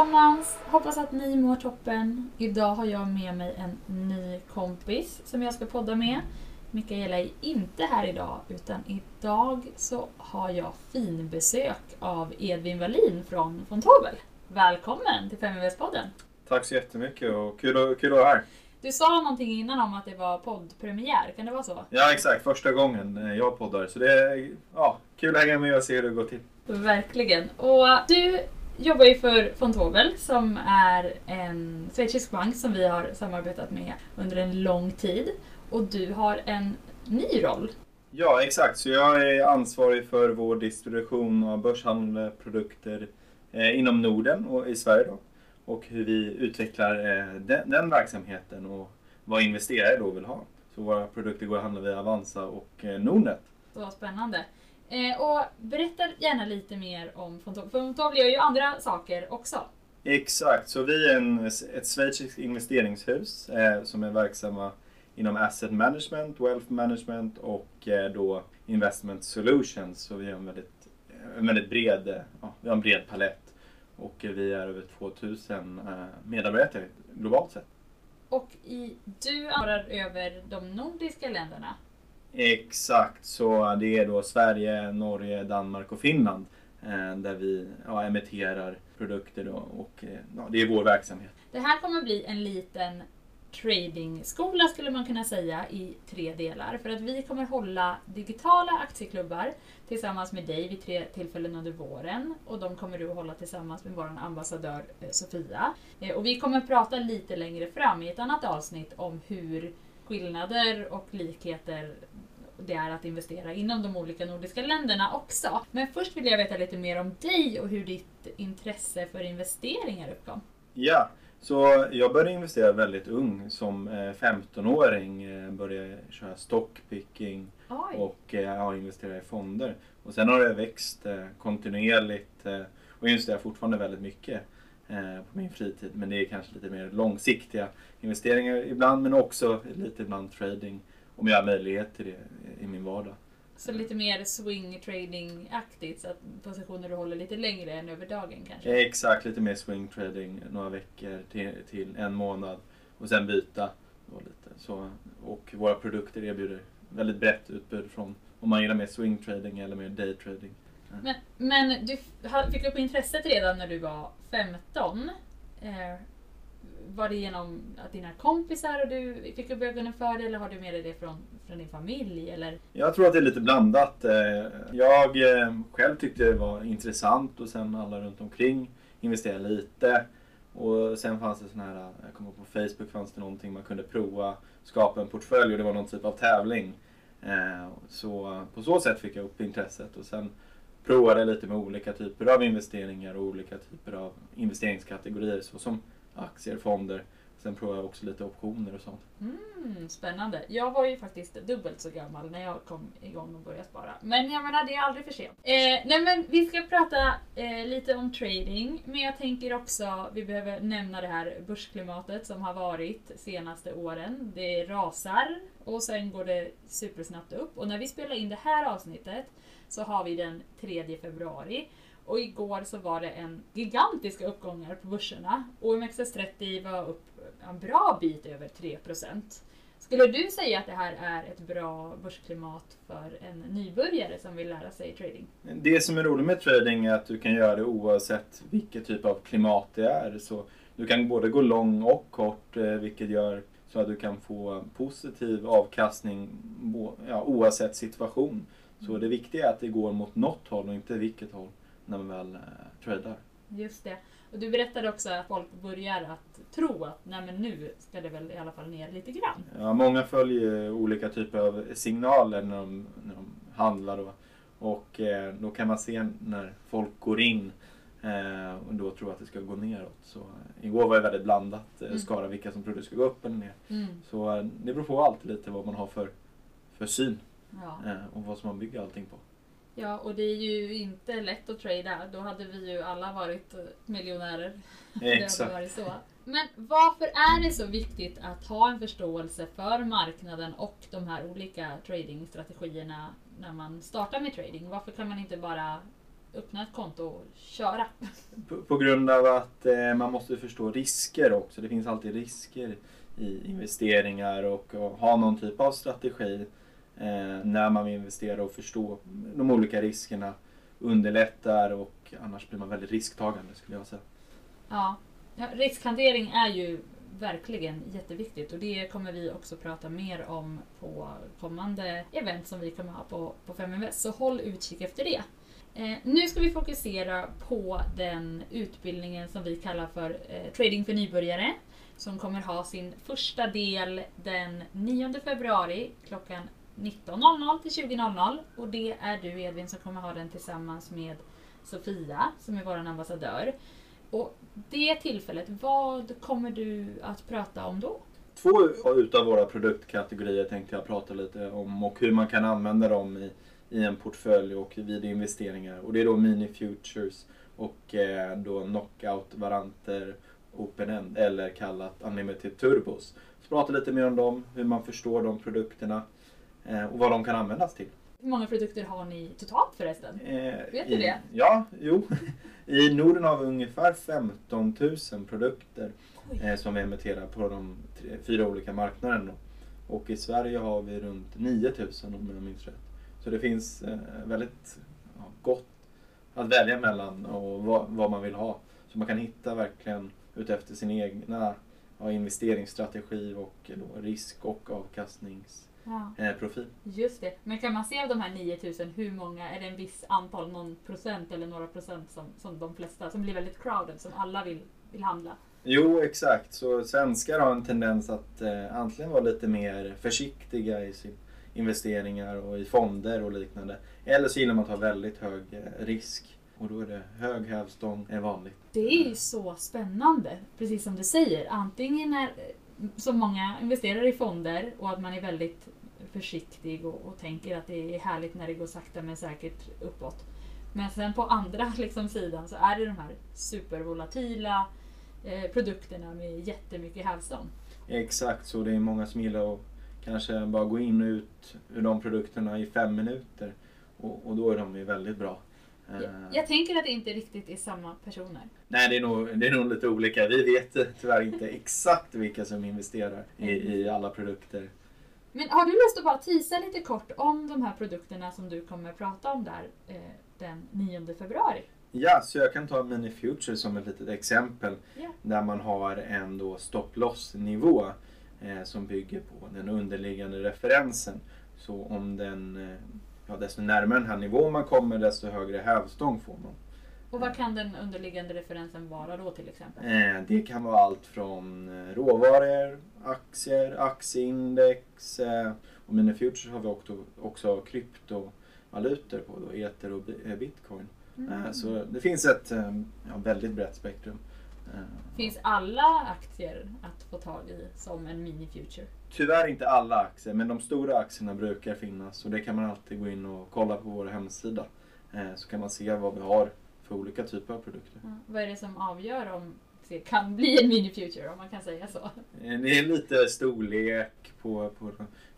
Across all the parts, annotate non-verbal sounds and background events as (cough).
allesammans! Hoppas att ni mår toppen. Idag har jag med mig en ny kompis som jag ska podda med. Mikaela är inte här idag utan idag så har jag finbesök av Edvin Wallin från Fontobel. Välkommen till 5 podden Tack så jättemycket och kul, kul att vara här. Du sa någonting innan om att det var poddpremiär, kan det vara så? Ja exakt, första gången jag poddar. Så det är ja, kul att hänga med och se hur det går till. Verkligen. Och du jobbar ju för Fontobel som är en schweizisk bank som vi har samarbetat med under en lång tid. Och du har en ny roll. Ja exakt, så jag är ansvarig för vår distribution av börshandelsprodukter eh, inom Norden och i Sverige då. Och hur vi utvecklar eh, den, den, verksamheten och vad investerare då vill ha. Så våra produkter går att handla via Avanza och eh, Nordnet. Så spännande. Eh, och berätta gärna lite mer om Fontobel. Fontobel gör ju andra saker också. Exakt, så vi är en, ett schweiziskt investeringshus eh, som är verksamma inom asset management, wealth management och eh, då investment solutions. Så vi har en väldigt, en väldigt bred, eh, ja, vi har en bred palett och vi är över 2000 eh, medarbetare globalt sett. Och i, du ansvarar över de nordiska länderna? Exakt, så det är då Sverige, Norge, Danmark och Finland eh, där vi ja, emitterar produkter då, och eh, ja, det är vår verksamhet. Det här kommer bli en liten tradingskola skulle man kunna säga i tre delar. För att vi kommer hålla digitala aktieklubbar tillsammans med dig vid tre tillfällen under våren. Och de kommer du att hålla tillsammans med vår ambassadör eh, Sofia. Och vi kommer prata lite längre fram i ett annat avsnitt om hur skillnader och likheter det är att investera inom de olika nordiska länderna också. Men först vill jag veta lite mer om dig och hur ditt intresse för investeringar uppkom. Ja, så jag började investera väldigt ung. Som 15-åring eh, började jag köra stockpicking Oj. och eh, ja, investera i fonder. Och sen har det växt eh, kontinuerligt och investerar fortfarande väldigt mycket på min fritid. Men det är kanske lite mer långsiktiga investeringar ibland men också lite ibland trading om jag har möjlighet till det i min vardag. Så lite mer swing trading-aktigt, så att positioner du håller lite längre än över dagen kanske? Exakt, lite mer swing trading, några veckor till, till en månad och sen byta. Och, lite. Så, och våra produkter erbjuder väldigt brett utbud från om man gillar mer swing trading eller mer day trading. Men, men du fick upp intresset redan när du var 15. Eh, var det genom att dina kompisar och du fick upp ögonen för det eller har du med dig det från, från din familj? Eller? Jag tror att det är lite blandat. Eh, jag eh, själv tyckte det var intressant och sen alla runt omkring investerade lite. Och sen fanns det sån här, jag kommer på Facebook fanns det någonting man kunde prova, skapa en portfölj och det var någon typ av tävling. Eh, så på så sätt fick jag upp intresset och sen provade lite med olika typer av investeringar och olika typer av investeringskategorier såsom aktier, fonder. Sen provar jag också lite optioner och sånt. Mm, spännande. Jag var ju faktiskt dubbelt så gammal när jag kom igång och började spara. Men jag menar, det är aldrig för sent. Eh, nej men vi ska prata eh, lite om trading. Men jag tänker också, vi behöver nämna det här börsklimatet som har varit senaste åren. Det rasar och sen går det supersnabbt upp. Och när vi spelar in det här avsnittet så har vi den 3 februari. Och igår så var det en gigantiska uppgångar på börserna. OMXS30 var upp en bra bit över 3%. Skulle du säga att det här är ett bra börsklimat för en nybörjare som vill lära sig trading? Det som är roligt med trading är att du kan göra det oavsett vilket typ av klimat det är. Så du kan både gå lång och kort eh, vilket gör så att du kan få positiv avkastning ja, oavsett situation. Så det viktiga är att det går mot något håll och inte vilket håll när man väl eh, tradar. Just det. Och du berättade också att folk börjar att tro att nej men nu ska det väl i alla fall ner lite grann. Ja, många följer olika typer av signaler när de, när de handlar. Då. Och eh, då kan man se när folk går in eh, och då tror att det ska gå neråt. Så, eh, igår var det väldigt blandat, eh, mm. skara vilka som trodde det skulle gå upp eller ner. Mm. Så eh, det beror på alltid lite vad man har för, för syn ja. eh, och vad som man bygger allting på. Ja, och det är ju inte lätt att trada. Då hade vi ju alla varit eh, miljonärer. (laughs) Exakt. varit så. Men varför är det så viktigt att ha en förståelse för marknaden och de här olika tradingstrategierna när man startar med trading? Varför kan man inte bara öppna ett konto och köra. (laughs) På, på grund av att eh, man måste förstå risker också. Det finns alltid risker i investeringar och, och ha någon typ av strategi Eh, när man vill investera och förstå de olika riskerna underlättar och annars blir man väldigt risktagande skulle jag säga. Ja, ja riskhantering är ju verkligen jätteviktigt och det kommer vi också prata mer om på kommande event som vi kommer ha på, på Feminvest. Så håll utkik efter det. Eh, nu ska vi fokusera på den utbildningen som vi kallar för eh, Trading för nybörjare som kommer ha sin första del den 9 februari klockan 19.00 till 20.00 och det är du Edvin som kommer ha den tillsammans med Sofia som är vår ambassadör. Och det tillfället, vad kommer du att prata om då? Två utav våra produktkategorier tänkte jag prata lite om och hur man kan använda dem i, i en portfölj och vid investeringar. Och det är då Mini Futures och eh, då Knockout-varanter Open-End eller kallat Unlimited Turbos. Så prata lite mer om dem, hur man förstår de produkterna och vad de kan användas till. Hur många produkter har ni totalt förresten? Eh, Vet du i, det? Ja, jo. (laughs) I Norden har vi ungefär 15 000 produkter eh, som vi emitterar på de tre, fyra olika marknaderna. Och i Sverige har vi runt 9 000 om jag minns rätt. Så det finns eh, väldigt ja, gott att välja mellan och vad, vad man vill ha. Så man kan hitta verkligen utefter sin egna ja, investeringsstrategi och då risk och avkastningsprofil. Ja, just det. Men kan man se av de här 9000 hur många, är det en viss antal, någon procent eller några procent som, som de flesta, som blir väldigt crowded, som alla vill, vill handla? Jo, exakt. Så svenskar har en tendens att eh, antingen vara lite mer försiktiga i sina investeringar och i fonder och liknande. Eller så gillar man att ta väldigt hög eh, risk. Och då är det hög hävstång är vanligt. Det är ju så spännande, precis som du säger. Antingen är, som många investerar i fonder och att man är väldigt försiktig och, och tänker att det är härligt när det går sakta men säkert uppåt. Men sen på andra (laughs) liksom, sidan så är det de här supervolatila eh, produkterna med jättemycket hävstång. Exakt, så det är många som gillar att kanske bara gå in och ut ur de produkterna i fem minuter. Och, och då är de ju väldigt bra. Jag, Eh, jag tänker att det inte riktigt är samma personer. Nej, det är, nog, det är nog lite olika. Vi vet tyvärr inte exakt vilka som investerar i, i alla produkter. Men har du lust att bara tisa lite kort om de här produkterna som du kommer prata om där eh, den 9 februari? Ja, så jag kan ta Mini Future som ett litet exempel. Ja. Där man har en då stop loss nivå eh, som bygger på den underliggande referensen. Så om den, eh, ja, desto närmare den här nivån man kommer desto högre hävstång får man. Och vad kan den underliggande referensen vara då till exempel? Eh, det kan vara allt från eh, råvaror, aktier, aktieindex eh, och Mini Futures har vi också, också kryptovalutor på, då, ether och bi- bitcoin. Eh, Så det finns ett ja, väldigt brett spektrum. Eh, Finns alla aktier att få tag i som en mini future? Tyvärr inte alla aktier, men de stora aktierna brukar finnas och det kan man alltid gå in och kolla på vår hemsida. Eh, Så kan man se vad vi har för olika typer av produkter. Ja, vad är det som avgör om det kan bli en mini future om man kan säga så? Eh, Det är lite storlek på, på,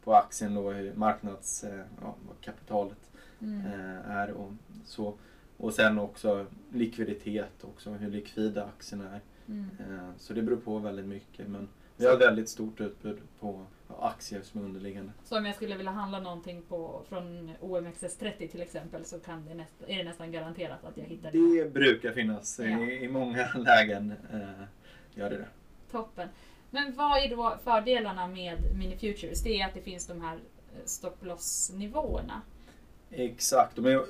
på aktien då, hur marknads, ja, kapitalet Mm. är och så. Och sen också likviditet också, hur likvida aktierna är. Mm. Eh, Så det beror på väldigt mycket men vi har väldigt stort utbud på aktier som är underliggande. Så om jag skulle vilja handla någonting på, från OMXS30 till exempel så kan det näst, är det nästan garanterat att jag hittar det. Det brukar finnas Ja. i, i många (laughs) lägen. Eh, gör det det. Toppen. Men vad är då fördelarna med mini futures? Det är att det finns de här eh, stop loss nivåerna. Exakt. De är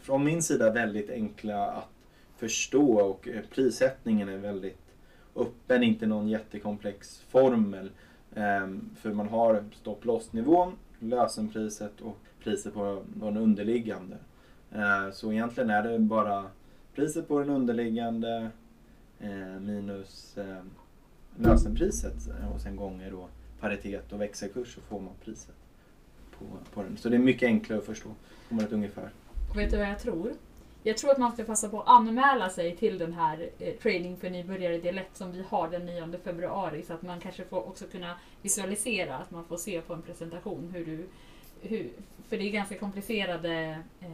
från min sida väldigt enkla att förstå och eh, prissättningen är väldigt öppen, inte någon jättekomplex formel. Ehm, för man har stop loss nivån, lösenpriset och priset på den underliggande. Ehm, så egentligen är det bara priset på den underliggande eh, minus ehm, lösenpriset eh, och sen gånger då paritet och växelkurs så får man priset på, på den. Så det är mycket enklare att förstå. Får man ett ungefär. Och vet du vad jag tror? Jag tror att man ska passa på att anmäla sig till den här eh, Trading för nybörjare 1 som vi har den 9 februari så att man kanske får också kunna visualisera, att man får se på en presentation hur du... Hur, för det är ganska komplicerade eh,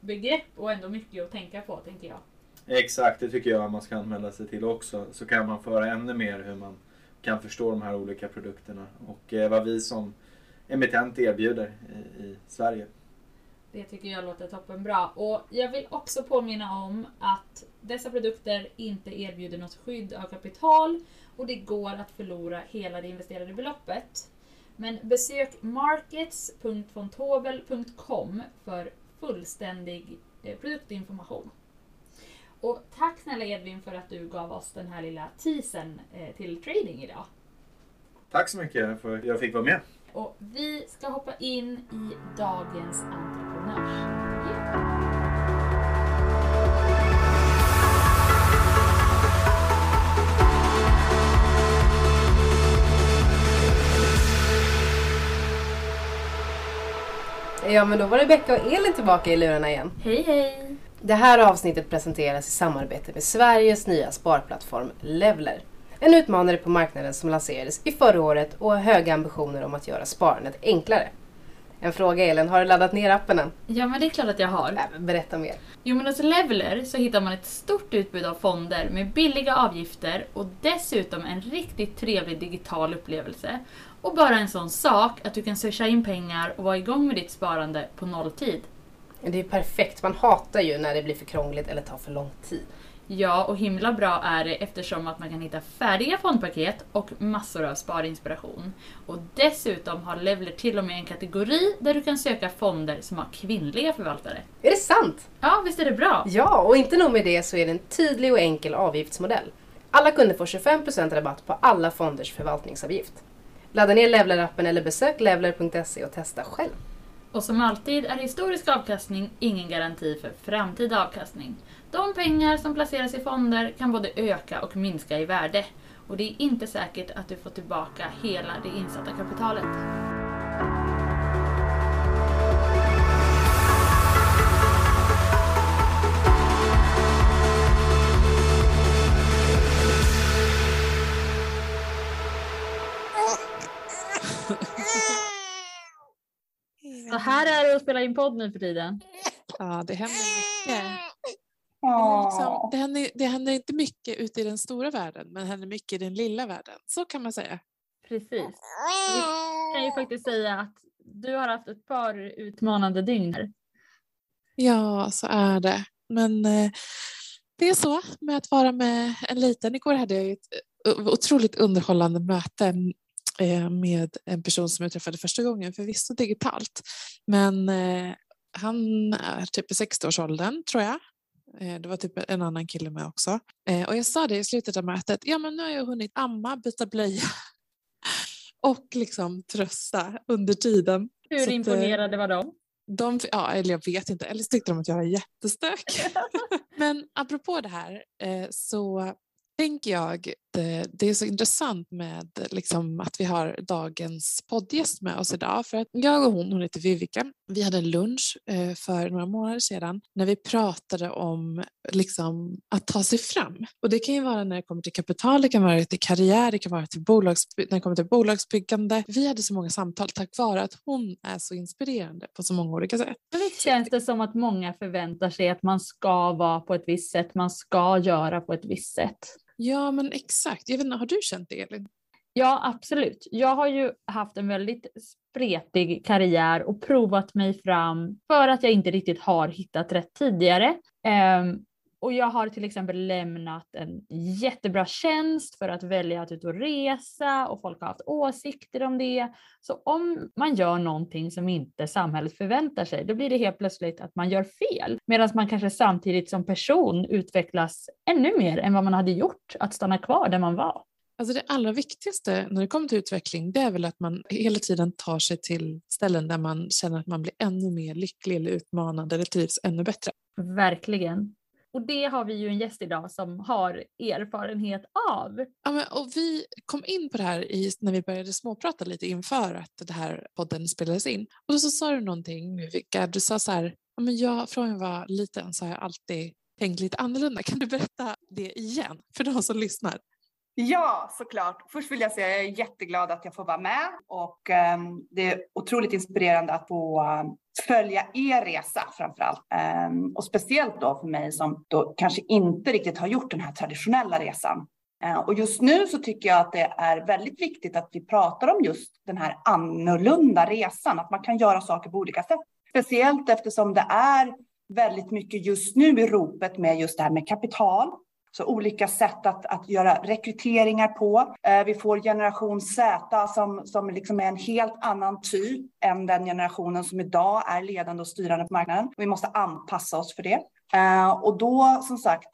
begrepp och ändå mycket att tänka på tänker jag. Exakt, det tycker jag man ska använda sig till också. Så kan man föra ännu mer hur man kan förstå de här olika produkterna och eh, vad vi som emittent erbjuder i, i Sverige. Det tycker jag låter toppenbra. Och jag vill också påminna om att dessa produkter inte erbjuder något skydd av kapital och det går att förlora hela det investerade beloppet. Men besök markets.fontobel.com för fullständig eh, produktinformation. Och tack snälla Edvin för att du gav oss den här lilla teasern eh, till trading idag. Tack så mycket för att jag fick vara med. Och vi ska hoppa in i dagens entreprenörsintervju. Ja men då var Rebecka och Elin tillbaka i lurarna igen. Hej hej! Det här avsnittet presenteras i samarbete med Sveriges nya sparplattform Levler. En utmanare på marknaden som lanserades i förra året och har höga ambitioner om att göra sparandet enklare. En fråga Elin, har du laddat ner appen än? Ja men det är klart att jag har. Äh, berätta mer. Jo men hos Leveler så hittar man ett stort utbud av fonder med billiga avgifter och dessutom en riktigt trevlig digital upplevelse. Och bara en sån sak att du kan swisha in pengar och vara igång med ditt sparande på nolltid. Det är perfekt, man hatar ju när det blir för krångligt eller tar för lång tid. Ja, och himla bra är det eftersom att man kan hitta färdiga fondpaket och massor av sparinspiration. Och dessutom har Leveler till och med en kategori där du kan söka fonder som har kvinnliga förvaltare. Är det sant? Ja, visst är det bra? Ja, och inte nog med det så är det en tydlig och enkel avgiftsmodell. Alla kunder får 25% rabatt på alla fonders förvaltningsavgift. Ladda ner Levler-appen eller besök levler.se och testa själv. Och som alltid är historisk avkastning ingen garanti för framtida avkastning. De pengar som placeras i fonder kan både öka och minska i värde. Och det är inte säkert att du får tillbaka hela det insatta kapitalet. Så här är det att spela in podd nu för tiden. Ja, det händer mycket. Men Liksom, det, händer, det händer inte mycket ute i den stora världen, men det händer mycket i den lilla världen. Så kan man säga. Precis. Vi kan ju faktiskt säga att du har haft ett par utmanande dygn här. Ja, så är det. Men eh, det är så med att vara med en liten. Igår hade jag ett eh, otroligt underhållande möte med en person som jag träffade första gången, förvisso digitalt. Men eh, han är typ i 60-årsåldern, tror jag. Eh, Det var typ en annan kille med också. Eh, Och jag sa det i slutet av mötet, ja men nu har jag hunnit amma, byta blöja (laughs) och liksom trösta under tiden. Hur att, eh, imponerade var de? De, ja, eller jag vet inte, eller så tyckte de att jag var jättestök. (laughs) Men apropå det här eh, så tänker jag Eh, det är så intressant med liksom, att vi har dagens poddgäst med oss idag. För att jag och hon, hon heter Vivica, vi hade en lunch eh, för några månader sedan när vi pratade om liksom, att ta sig fram. Och det kan ju vara när det kommer till kapital, det kan vara till karriär, det kan vara till bolags, när det kommer till bolagsbyggande. Vi hade så många samtal tack vare att hon är så inspirerande på så många olika sätt. Men Visst känns det som att många förväntar sig att man ska vara på ett visst sätt, man ska göra på ett visst sätt. Ja, men exakt. Jag vet inte, har du känt det, Elin? Ja, absolut. Jag har ju haft en väldigt spretig karriär och provat mig fram för att jag inte riktigt har hittat rätt tidigare. Ehm, och jag har till exempel lämnat en jättebra tjänst för att välja att ut och resa och folk har haft åsikter om det. Så om man gör någonting som inte samhället förväntar sig, då blir det helt plötsligt att man gör fel. Medan man kanske samtidigt som person utvecklas ännu mer än vad man hade gjort att stanna kvar där man var. Alltså det allra viktigaste när det kommer till utveckling det är väl att man hela tiden tar sig till ställen där man känner att man blir ännu mer lycklig eller utmanad eller trivs ännu bättre. Verkligen. Och det har vi ju en gäst idag som har erfarenhet av. Ja, men, och vi kom in på det här i, när vi började småprata lite inför att det här podden spelades in. Och då så sa du någonting Viveka, du sa så här, ja, men jag, från jag var liten så har jag alltid tänkt lite annorlunda. Kan du berätta det igen för de som lyssnar? Ja, såklart. Först vill jag säga att jag är jätteglad att jag får vara med och eh, det är otroligt inspirerande att få ehm, följa er resa framför allt. Eh, och speciellt då för mig som då kanske inte riktigt har gjort den här traditionella resan. Eh, och just nu så tycker jag att det är väldigt viktigt att vi pratar om just den här annorlunda resan, att man kan göra saker på olika sätt. Speciellt eftersom det är väldigt mycket just nu i ropet med just det här med kapital så olika sätt att, att göra rekryteringar på. Eh, vi får generation Z som, som liksom är en helt annan typ än den generationen som idag är ledande och styrande på marknaden. Vi måste anpassa oss för det. Eh, och då, som sagt,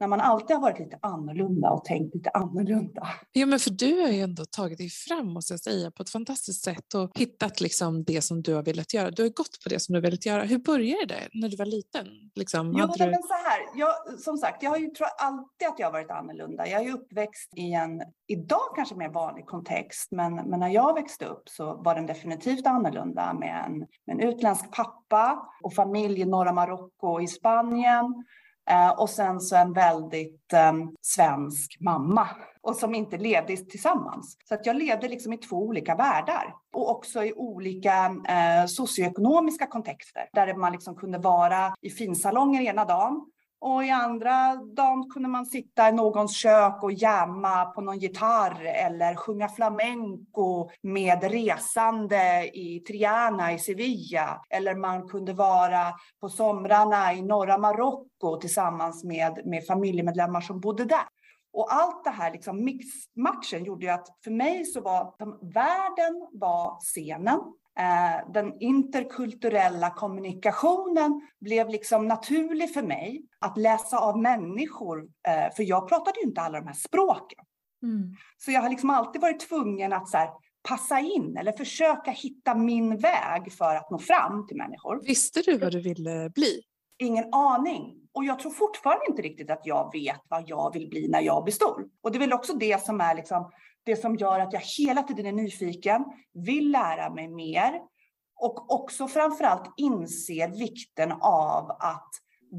när man alltid har varit lite annorlunda och tänkt lite annorlunda. Ja, men för du har ju ändå tagit dig fram måste jag säga på ett fantastiskt sätt och hittat liksom det som du har velat göra. Du har gått på det som du velat göra. Hur började det när du var liten? Liksom, jo, du... men så här. Jag, som sagt, jag har ju tror alltid att jag har varit annorlunda. Jag är ju uppväxt i en, idag kanske mer vanlig kontext, men, men när jag växte upp så var den definitivt annorlunda med en, med en utländsk pappa och familj i norra Marocko och i Spanien Eh, och sen så en väldigt um, svensk mamma och som inte levde tillsammans. Så att jag levde liksom i två olika världar och också i olika eh, socioekonomiska kontexter där man liksom kunde vara i finsalonger ena dagen och i andra dagen kunde man sitta i någons kök och jamma på någon gitarr eller sjunga flamenco med resande i Triana i Sevilla. Eller man kunde vara på somrarna i norra Marocko tillsammans med, med familjemedlemmar som bodde där. Och allt det här liksom mixmatchen gjorde ju att för mig så var världen var scenen den interkulturella kommunikationen blev liksom naturlig för mig att läsa av människor, eh, för jag pratade ju inte alla de här språken. Mm. Så jag har liksom alltid varit tvungen att så här, passa in eller försöka hitta min väg för att nå fram till människor. Visste du vad du ville bli? Ingen aning. Och jag tror fortfarande inte riktigt att jag vet vad jag vill bli när jag blir stor. Och det är väl också det som är liksom det som gör att jag hela tiden är nyfiken, vill lära mig mer och också framförallt inser vikten av att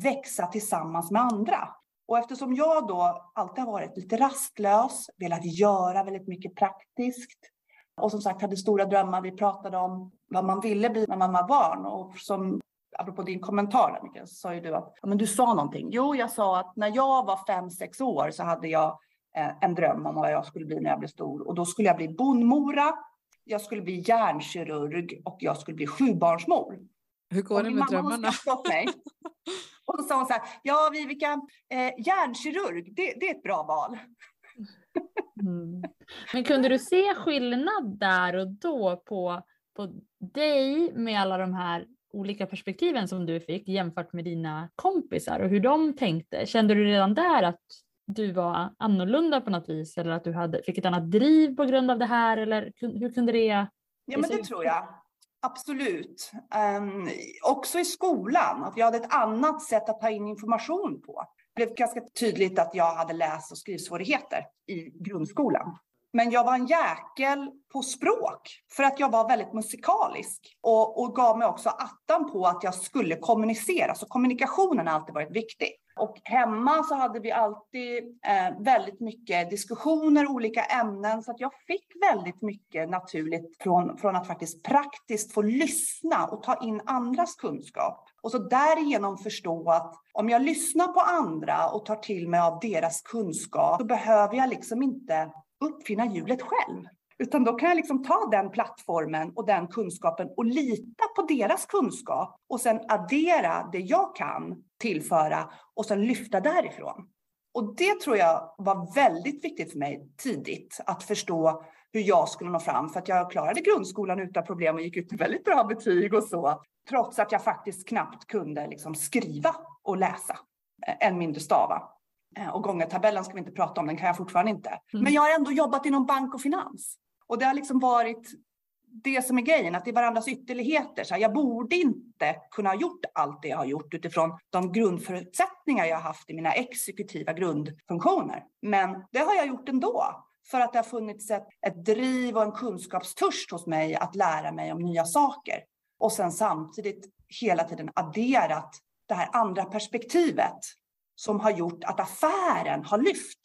växa tillsammans med andra. Och eftersom jag då alltid har varit lite rastlös, velat göra väldigt mycket praktiskt och som sagt hade stora drömmar. Vi pratade om vad man ville bli när man var barn och som apropå din kommentar där Mikael, så sa ju du att ja, men du sa någonting. Jo, jag sa att när jag var fem, sex år så hade jag en dröm om vad jag skulle bli när jag blev stor. Och då skulle jag bli bondmora, jag skulle bli hjärnkirurg och jag skulle bli sjubarnsmor. Hur går det med drömmarna? Mig. (laughs) Och då sa hon så här, ja Vivica, eh, hjärnkirurg, det, det är ett bra val. Mm. Men kunde du se skillnad där och då på, på dig med alla de här olika perspektiven som du fick jämfört med dina kompisar och hur de tänkte? Kände du redan där att du var annorlunda på något vis eller att du hade, fick ett annat driv på grund av det här eller hur kunde det? Ja men det tror jag. Absolut. Um, också i skolan, att jag hade ett annat sätt att ta in information på. Det blev ganska tydligt att jag hade läs och skrivsvårigheter i grundskolan. Men jag var en jäkel på språk för att jag var väldigt musikalisk och, och gav mig också attan på att jag skulle kommunicera. Så kommunikationen har alltid varit viktig. Och hemma så hade vi alltid eh, väldigt mycket diskussioner, olika ämnen, så att jag fick väldigt mycket naturligt från, från att faktiskt praktiskt få lyssna och ta in andras kunskap. Och så därigenom förstå att om jag lyssnar på andra och tar till mig av deras kunskap, så behöver jag liksom inte uppfinna hjulet själv. Utan då kan jag liksom ta den plattformen och den kunskapen och lita på deras kunskap och sen addera det jag kan tillföra och sen lyfta därifrån. Och det tror jag var väldigt viktigt för mig tidigt, att förstå hur jag skulle nå fram. För att jag klarade grundskolan utan problem och gick ut med väldigt bra betyg och så. Trots att jag faktiskt knappt kunde liksom skriva och läsa, eh, än mindre stava. Eh, och gångertabellen ska vi inte prata om, den kan jag fortfarande inte. Mm. Men jag har ändå jobbat inom bank och finans. Och det har liksom varit det som är grejen, att det är varandras ytterligheter. Så här, jag borde inte kunna ha gjort allt det jag har gjort utifrån de grundförutsättningar jag har haft i mina exekutiva grundfunktioner. Men det har jag gjort ändå. För att det har funnits ett, ett driv och en kunskapstörst hos mig att lära mig om nya saker. Och sen samtidigt hela tiden adderat det här andra perspektivet som har gjort att affären har lyft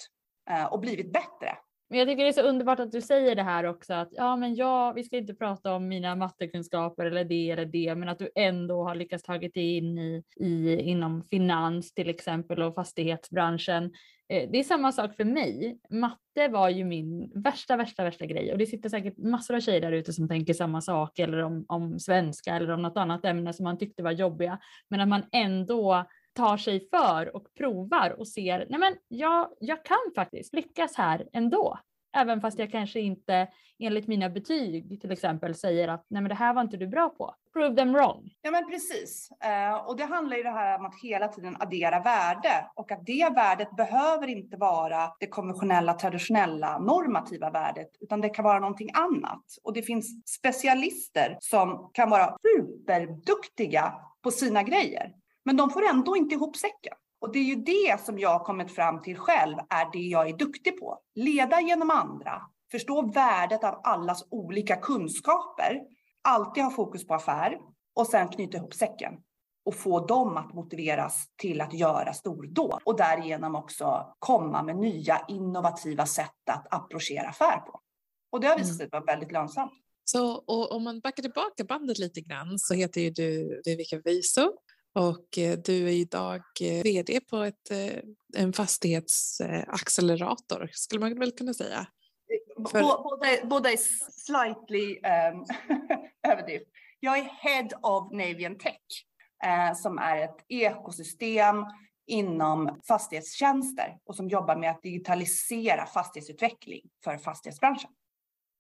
eh, och blivit bättre. Men jag tycker det är så underbart att du säger det här också att ja, men ja, vi ska inte prata om mina mattekunskaper eller det eller det, men att du ändå har lyckats tagit dig in i, i inom finans till exempel och fastighetsbranschen. Eh, det är samma sak för mig. Matte var ju min värsta, värsta, värsta grej och det sitter säkert massor av tjejer där ute som tänker samma sak eller om, om svenska eller om något annat ämne som man tyckte var jobbiga. Men att man ändå tar sig för och provar och ser, nej men jag, jag kan faktiskt lyckas här ändå. Även fast jag kanske inte enligt mina betyg till exempel säger att nej men det här var inte du bra på. Prove them wrong. Ja men precis. Eh, och det handlar ju det här om att hela tiden addera värde och att det värdet behöver inte vara det konventionella, traditionella, normativa värdet, utan det kan vara någonting annat. Och det finns specialister som kan vara superduktiga på sina grejer. Men de får ändå inte ihop säcken. Och det är ju det som jag kommit fram till själv är det jag är duktig på. Leda genom andra, förstå värdet av allas olika kunskaper, alltid ha fokus på affär och sen knyta ihop säcken och få dem att motiveras till att göra stordåd och därigenom också komma med nya innovativa sätt att approchera affär på. Och det har visat sig vara väldigt lönsamt. Så och om man backar tillbaka bandet lite grann så heter ju du Vivica Viso och eh, du är idag eh, vd på ett, eh, en fastighetsaccelerator, skulle man väl kunna säga? För... Båda, båda är slightly um, (laughs) överdrift. Jag är Head of Navian Tech eh, som är ett ekosystem inom fastighetstjänster och som jobbar med att digitalisera fastighetsutveckling för fastighetsbranschen.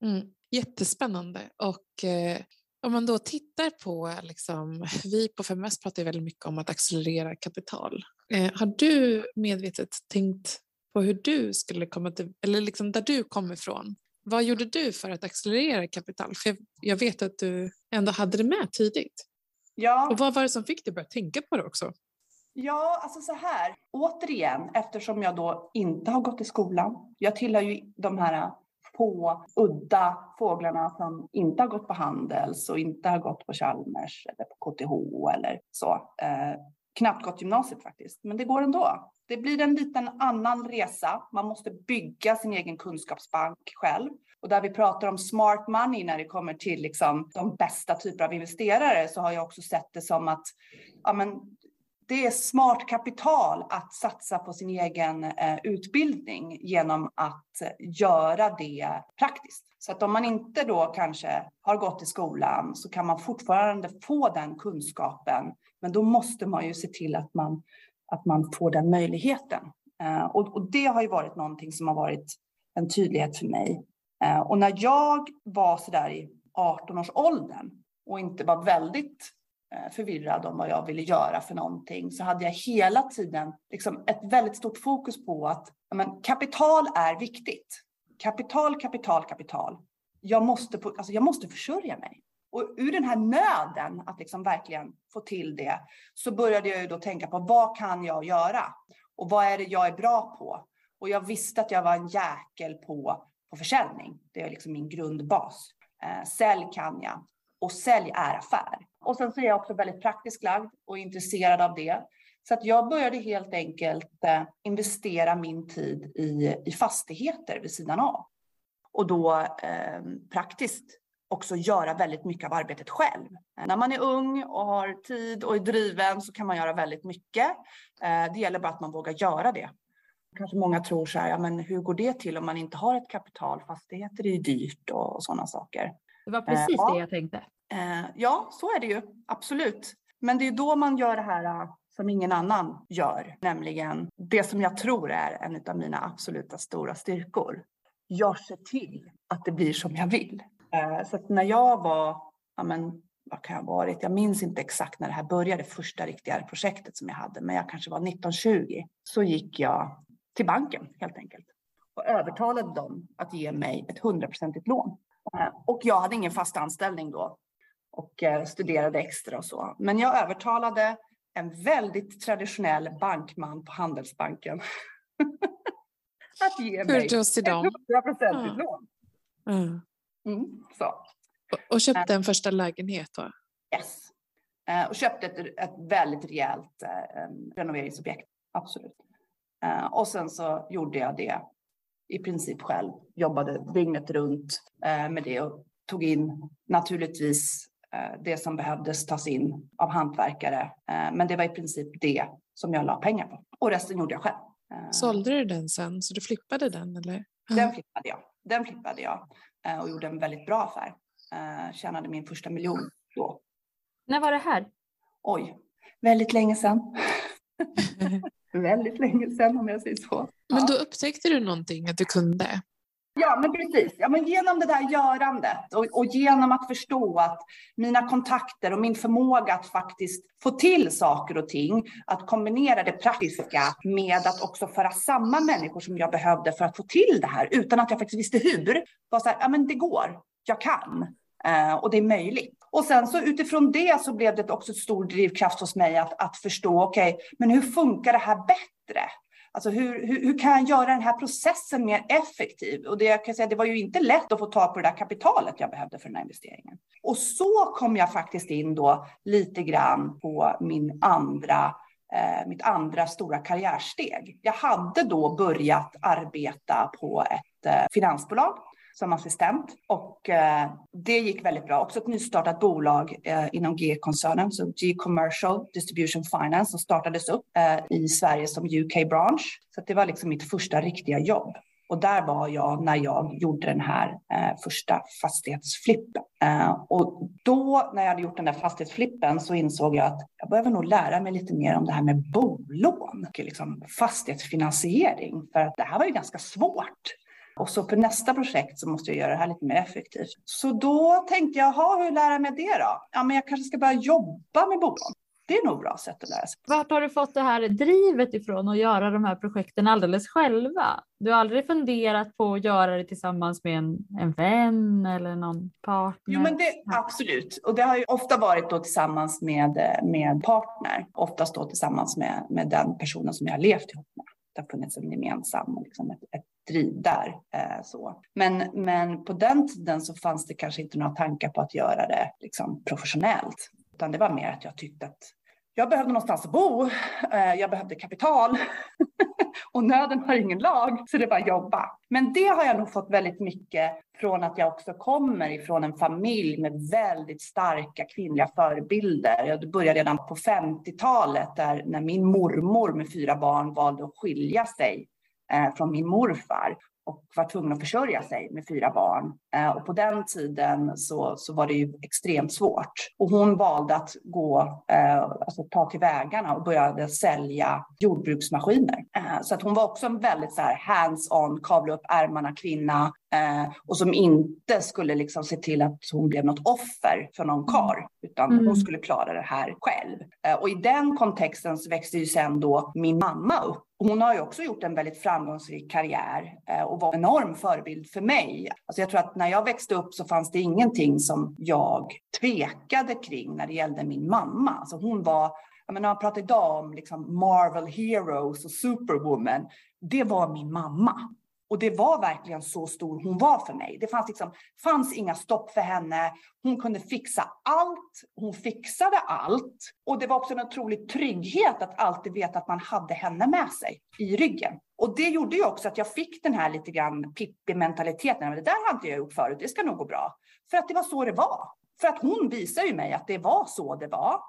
Mm, jättespännande och eh, om man då tittar på, liksom, vi på FMS pratar väldigt mycket om att accelerera kapital. Eh, har du medvetet tänkt på hur du skulle komma till, eller liksom där du kommer ifrån? Vad gjorde du för att accelerera kapital? För jag, jag vet att du ändå hade det med tidigt. Ja. Och vad var det som fick dig att börja tänka på det också? Ja, alltså så här. Återigen, eftersom jag då inte har gått i skolan. Jag tillhör ju de här på udda fåglarna som inte har gått på Handels och inte har gått på Chalmers eller på KTH eller så. Eh, knappt gått gymnasiet faktiskt, men det går ändå. Det blir en liten annan resa. Man måste bygga sin egen kunskapsbank själv. Och där vi pratar om smart money när det kommer till liksom de bästa typer av investerare så har jag också sett det som att ja, men det är smart kapital att satsa på sin egen eh, utbildning genom att göra det praktiskt. Så att om man inte då kanske har gått i skolan så kan man fortfarande få den kunskapen. Men då måste man ju se till att man, att man får den möjligheten. Eh, och, och, det har ju varit någonting som har varit en tydlighet för mig. Eh, och när jag var så där i 18 års åldern och inte var väldigt Eh, förvirrad om vad jag ville göra för någonting så hade jag hela tiden liksom ett väldigt stort fokus på att men, kapital är viktigt. Kapital, kapital, kapital. Jag måste, på, alltså jag måste försörja mig. Och ur den här nöden att liksom verkligen få till det så började jag ju då tänka på vad kan jag göra? Och vad är det jag är bra på? Och jag visste att jag var en jäkel på, på försäljning. Det är liksom min grundbas. Eh, sälj kan jag och sälj är affär. Och sen så är jag också väldigt praktiskt lagd och intresserad av det. Så att jag började helt enkelt eh, investera min tid i, i fastigheter vid sidan av. Och då eh, praktiskt också göra väldigt mycket av arbetet själv. När man är ung och har tid och är driven så kan man göra väldigt mycket. Eh, det gäller bara att man vågar göra det. Kanske många tror så här, ja men hur går det till om man inte har ett kapital? Fastigheter är ju dyrt och, och sådana saker. Det var precis eh, det jag tänkte. Eh, ja, så är det ju. Absolut. Men det är då man gör det här eh, som ingen annan gör, nämligen det som jag tror är en av mina absoluta stora styrkor. Jag ser till att det blir som jag vill. Eh, så när jag var, ja men vad kan jag ha varit? Jag minns inte exakt när det här började, första riktiga projektet som jag hade, men jag kanske var 1920. Så gick jag till banken helt enkelt och övertalade dem att ge mig ett hundraprocentigt lån. Och jag hade ingen fast anställning då, och eh, studerade extra och så. Men jag övertalade en väldigt traditionell bankman på Handelsbanken (laughs) att ge mig ett hundraprocentigt lån. Mm. Mm, så. Och köpte en första lägenhet då? Yes. Eh, och köpte ett, ett väldigt rejält eh, renoveringsobjekt, absolut. Och sen så gjorde jag det i princip själv. Jobbade dygnet runt eh, med det och tog in naturligtvis eh, det som behövdes tas in av hantverkare. Eh, men det var i princip det som jag la pengar på och resten gjorde jag själv. Sålde du den sen så du flippade den eller? Den flippade jag. Den flippade jag och gjorde en väldigt bra affär. Tjänade min första miljon då. När var det här? Oj, väldigt länge sedan. (laughs) (laughs) väldigt länge sedan om jag säger så. Men då upptäckte du någonting att du kunde? Ja, men precis. Ja, men genom det där görandet och, och, genom att förstå att mina kontakter och min förmåga att faktiskt få till saker och ting, att kombinera det praktiska med att också föra samman människor som jag behövde för att få till det här utan att jag faktiskt visste hur. Var så här, ja men det går, jag kan eh, och det är möjligt. Och sen så utifrån det så blev det också stor drivkraft hos mig att, att förstå, okej, okay, men hur funkar det här bättre? Alltså hur, hur, hur, kan jag göra den här processen mer effektiv? Och det, jag kan säga, det var ju inte lätt att få tag på det där kapitalet jag behövde för den här investeringen. Och så kom jag faktiskt in då lite grann på min andra eh, mitt andra stora karriärsteg. Jag hade då börjat arbeta på ett eh, finansbolag som assistent och eh, det gick väldigt bra. Också ett nystartat bolag eh, inom G-koncernen, så G Commercial Distribution Finance som startades upp eh, i Sverige som UK bransch. Så det var liksom mitt första riktiga jobb. Och där var jag när jag gjorde den här eh, första fastighetsflippen. Eh, och då när jag hade gjort den där fastighetsflippen så insåg jag att jag behöver nog lära mig lite mer om det här med bolån och liksom fastighetsfinansiering. För att det här var ju ganska svårt. Och så för nästa projekt så måste jag göra det här lite mer effektivt. Så då tänkte jag, hur lär jag mig det då? Ja, men jag kanske ska börja jobba med bolån. Det är nog bra sätt att lära sig. Vart har du fått det här drivet ifrån att göra de här projekten alldeles själva? Du har aldrig funderat på att göra det tillsammans med en, en vän eller någon partner? Jo, men det absolut. Och det har ju ofta varit då tillsammans med, med partner. Oftast då tillsammans med, med den personen som jag har levt ihop med. Det har funnits en gemensam liksom ett, ett driv där. Eh, så. Men, men på den tiden så fanns det kanske inte några tankar på att göra det liksom, professionellt. Utan det var mer att jag tyckte att jag behövde någonstans att bo. Eh, jag behövde kapital. (laughs) och nöden har ingen lag, så det var jobba. Men det har jag nog fått väldigt mycket från att jag också kommer ifrån en familj med väldigt starka kvinnliga förebilder. Jag började redan på 50-talet där när min mormor med fyra barn valde att skilja sig eh, från min morfar och var tvungen att försörja sig med fyra barn. Eh, och på den tiden så, så var det ju extremt svårt. Och hon valde att gå, eh, alltså ta till vägarna och började sälja jordbruksmaskiner. Eh, så att hon var också en väldigt så här hands-on, kavla upp ärmarna kvinna och som inte skulle liksom se till att hon blev något offer för någon kar, utan mm. hon skulle klara det här själv. Och i den kontexten så växte ju sen då min mamma upp hon har ju också gjort en väldigt framgångsrik karriär eh, och var en enorm förebild för mig. Alltså jag tror att när jag växte upp så fanns det ingenting som jag tvekade kring när det gällde min mamma. Alltså hon var, jag menar, man pratar idag om liksom Marvel Heroes och Superwoman. Det var min mamma. Och det var verkligen så stor hon var för mig. Det fanns, liksom, fanns inga stopp för henne. Hon kunde fixa allt. Hon fixade allt. Och det var också en otrolig trygghet att alltid veta att man hade henne med sig i ryggen. Och det gjorde ju också att jag fick den här lite grann Pippi-mentaliteten. Det där hade inte jag gjort förut, det ska nog gå bra. För att det var så det var. För att hon visade ju mig att det var så det var.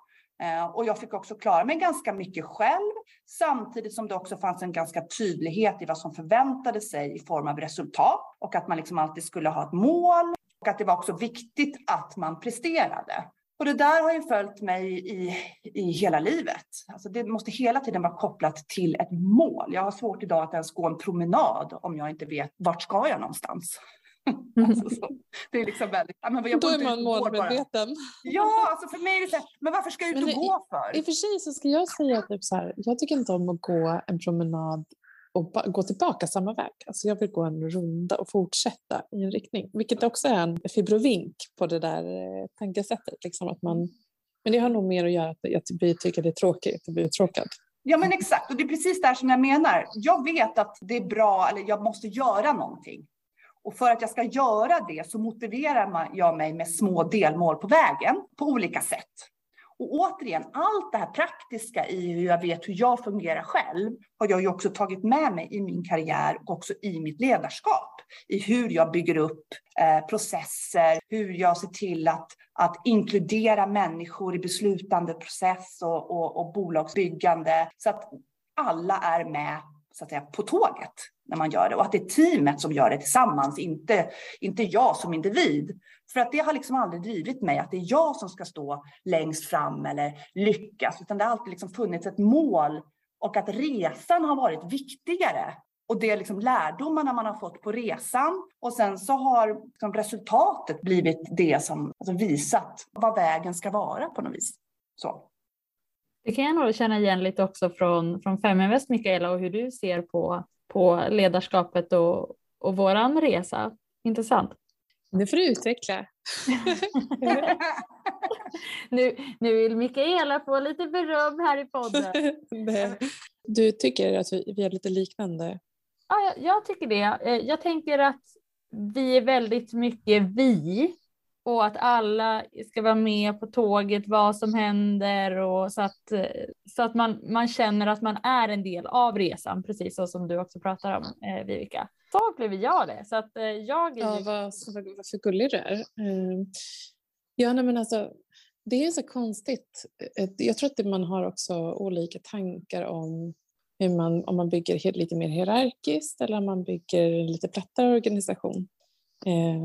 Eh, och jag fick också klara mig ganska mycket själv, samtidigt som det också fanns en ganska tydlighet i vad som förväntade sig i form av resultat och att man liksom alltid skulle ha ett mål och att det var också viktigt att man presterade. Och det där har ju följt mig i, i hela livet. Alltså det måste hela tiden vara kopplat till ett mål. Jag har svårt idag att ens gå en promenad om jag inte vet vart ska jag någonstans. (laughs) Alltså så, det är liksom väldigt... Men jag Då är man målmedveten. Ja, alltså för mig är det så här, men varför ska jag ut och gå för? I och för sig så ska jag säga typ så här, jag tycker inte om att gå en promenad och gå tillbaka samma väg. Alltså jag vill gå en runda och fortsätta i en riktning, vilket också är en fibrovink på det där eh, tankesättet. Liksom att man, men det har nog mer att göra med att vi tycker det är tråkigt och blir uttråkad. Ja, men exakt. Och det är precis där som jag menar. Jag vet att det är bra, eller jag måste göra någonting. Och för att jag ska göra det så motiverar jag mig med små delmål på vägen på olika sätt. Och återigen, allt det här praktiska i hur jag vet hur jag fungerar själv har jag ju också tagit med mig i min karriär och också i mitt ledarskap. I hur jag bygger upp eh, processer, hur jag ser till att, att inkludera människor i beslutande process och, och, och bolagsbyggande så att alla är med så att säga, på tåget när man gör det och att det är teamet som gör det tillsammans, inte, inte jag som individ. För att det har liksom aldrig drivit mig att det är jag som ska stå längst fram eller lyckas, utan det har alltid liksom funnits ett mål och att resan har varit viktigare. Och det är liksom lärdomarna man har fått på resan och sen så har liksom resultatet blivit det som alltså visat vad vägen ska vara på något vis. Så. Det kan jag nog känna igen lite också från, från Feminvest Mikaela och hur du ser på, på ledarskapet och, och våran resa. Intressant. Nu får du utveckla. (laughs) nu, nu vill Mikaela få lite beröm här i podden. (laughs) du tycker att vi, vi är lite liknande? Ja, jag, jag tycker det. Eh, jag tänker att vi är väldigt mycket vi och att alla ska vara med på tåget, vad som händer och så att, så att man, man känner att man är en del av resan, precis så som du också pratar om, eh, Vivica. Så upplever jag det. Så att, eh, jag ja, vad, vad, vad för gullig du är. Eh, ja, nej, men alltså, det är så konstigt. Eh, jag tror att man har också olika tankar om hur man, om man bygger lite mer hierarkiskt eller om man bygger en lite plattare organisation. Eh,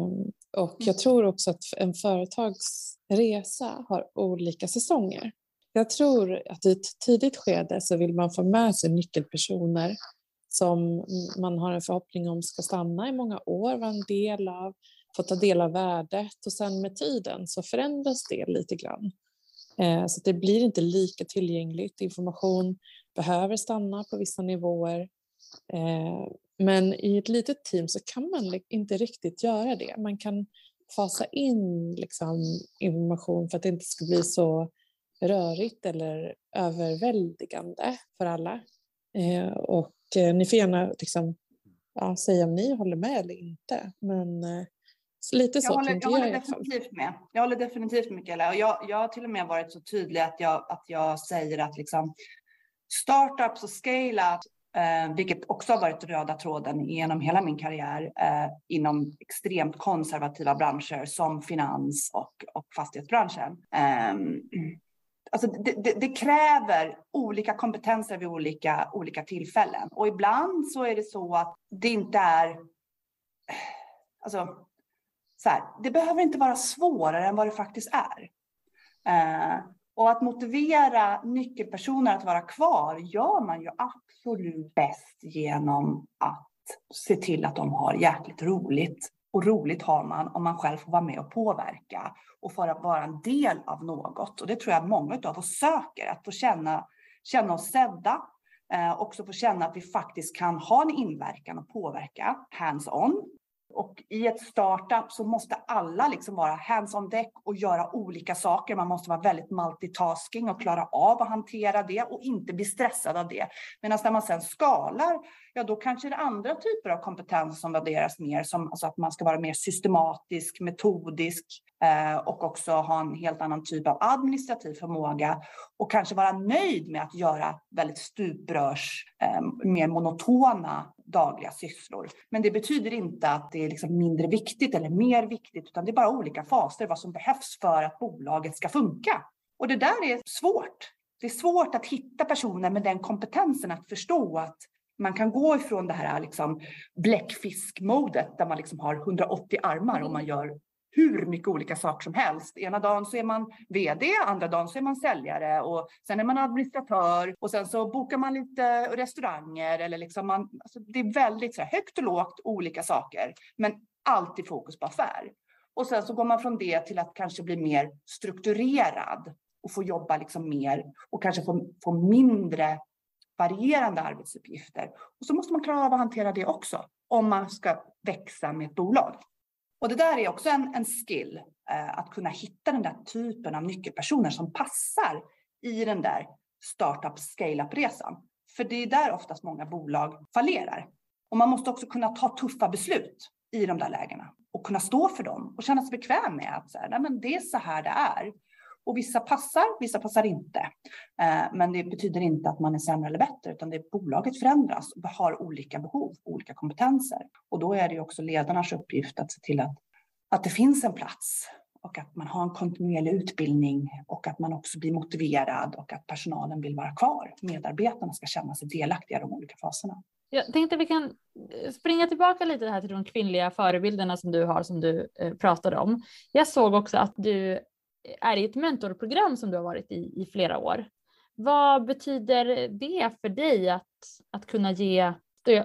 och jag mm. tror också att en företagsresa har olika säsonger. Jag tror att i ett tidigt skede så vill man få med sig nyckelpersoner som man har en förhoppning om ska stanna i många år, vara en del av, få ta del av värdet och sen med tiden så förändras det lite grann. Eh, så det blir inte lika tillgängligt. Information behöver stanna på vissa nivåer. Men i ett litet team så kan man inte riktigt göra det. Man kan fasa in liksom information för att det inte ska bli så rörigt eller överväldigande för alla. Eh, och eh, ni får gärna liksom, ja, säga om ni håller med eller inte. Men eh, lite så jag håller, jag, jag, håller definitivt med. Jag håller definitivt med Mikaela. Och jag, jag har till och med varit så tydlig att jag, att jag säger att liksom, startups och scale-ups Eh, vilket också har varit röda tråden genom hela min karriär eh, inom extremt konservativa branscher som finans och, och fastighetsbranschen. Eh, alltså det, det, det, kräver olika kompetenser vid olika, olika tillfällen och ibland så är det så att det inte är... Alltså, så här, det behöver inte vara svårare än vad det faktiskt är. Eh, och att motivera nyckelpersoner att vara kvar gör man ju absolut bäst genom att se till att de har jäkligt roligt. Och roligt har man om man själv får vara med och påverka och få vara en del av något. Och det tror jag många av oss söker, att få känna, känna oss sedda, eh, också få känna att vi faktiskt kan ha en inverkan och påverka hands-on och i ett startup så måste alla liksom vara hands on deck och göra olika saker. Man måste vara väldigt multitasking och klara av att hantera det och inte bli stressad av det. Medan när man sen skalar, ja då kanske det är andra typer av kompetens som värderas mer, som alltså att man ska vara mer systematisk, metodisk eh, och också ha en helt annan typ av administrativ förmåga och kanske vara nöjd med att göra väldigt stuprörs, eh, Ehm, mer monotona dagliga sysslor. Men det betyder inte att det är liksom mindre viktigt eller mer viktigt, utan det är bara olika faser vad som behövs för att bolaget ska funka. Och det där är svårt. Det är svårt att hitta personer med den kompetensen att förstå att man kan gå ifrån det här liksom bläckfiskmodet där man liksom har 180 armar och man gör hur mycket olika saker som helst. Ena dagen så är man VD, andra dagen så är man säljare och sen är man administratör och sen så bokar man lite restauranger eller liksom man, alltså det är väldigt så här, högt och lågt olika saker, men alltid fokus på affär. Och sen så går man från det till att kanske bli mer strukturerad och få jobba liksom mer och kanske få, få mindre varierande arbetsuppgifter. Och så måste man klara av att hantera det också om man ska växa med ett bolag. Och det där är också en, en skill, eh, att kunna hitta den där typen av nyckelpersoner som passar i den där startup scale-up-resan. För det är där oftast många bolag fallerar. Och man måste också kunna ta tuffa beslut i de där lägena och kunna stå för dem och känna sig bekväm med att så här, nej, men det är så här det är. Och vissa passar, vissa passar inte. Eh, men det betyder inte att man är sämre eller bättre, utan det är bolaget förändras och har olika behov, olika kompetenser. Och då är det också ledarnas uppgift att se till att, att det finns en plats och att man har en kontinuerlig utbildning och att man också blir motiverad och att personalen vill vara kvar. Medarbetarna ska känna sig delaktiga i de olika faserna. Jag tänkte vi kan eh, springa tillbaka lite här till de kvinnliga förebilderna som du har som du eh, pratade om. Jag såg också att du är i ett mentorprogram som du har varit i i flera år. Vad betyder det för dig att, att kunna ge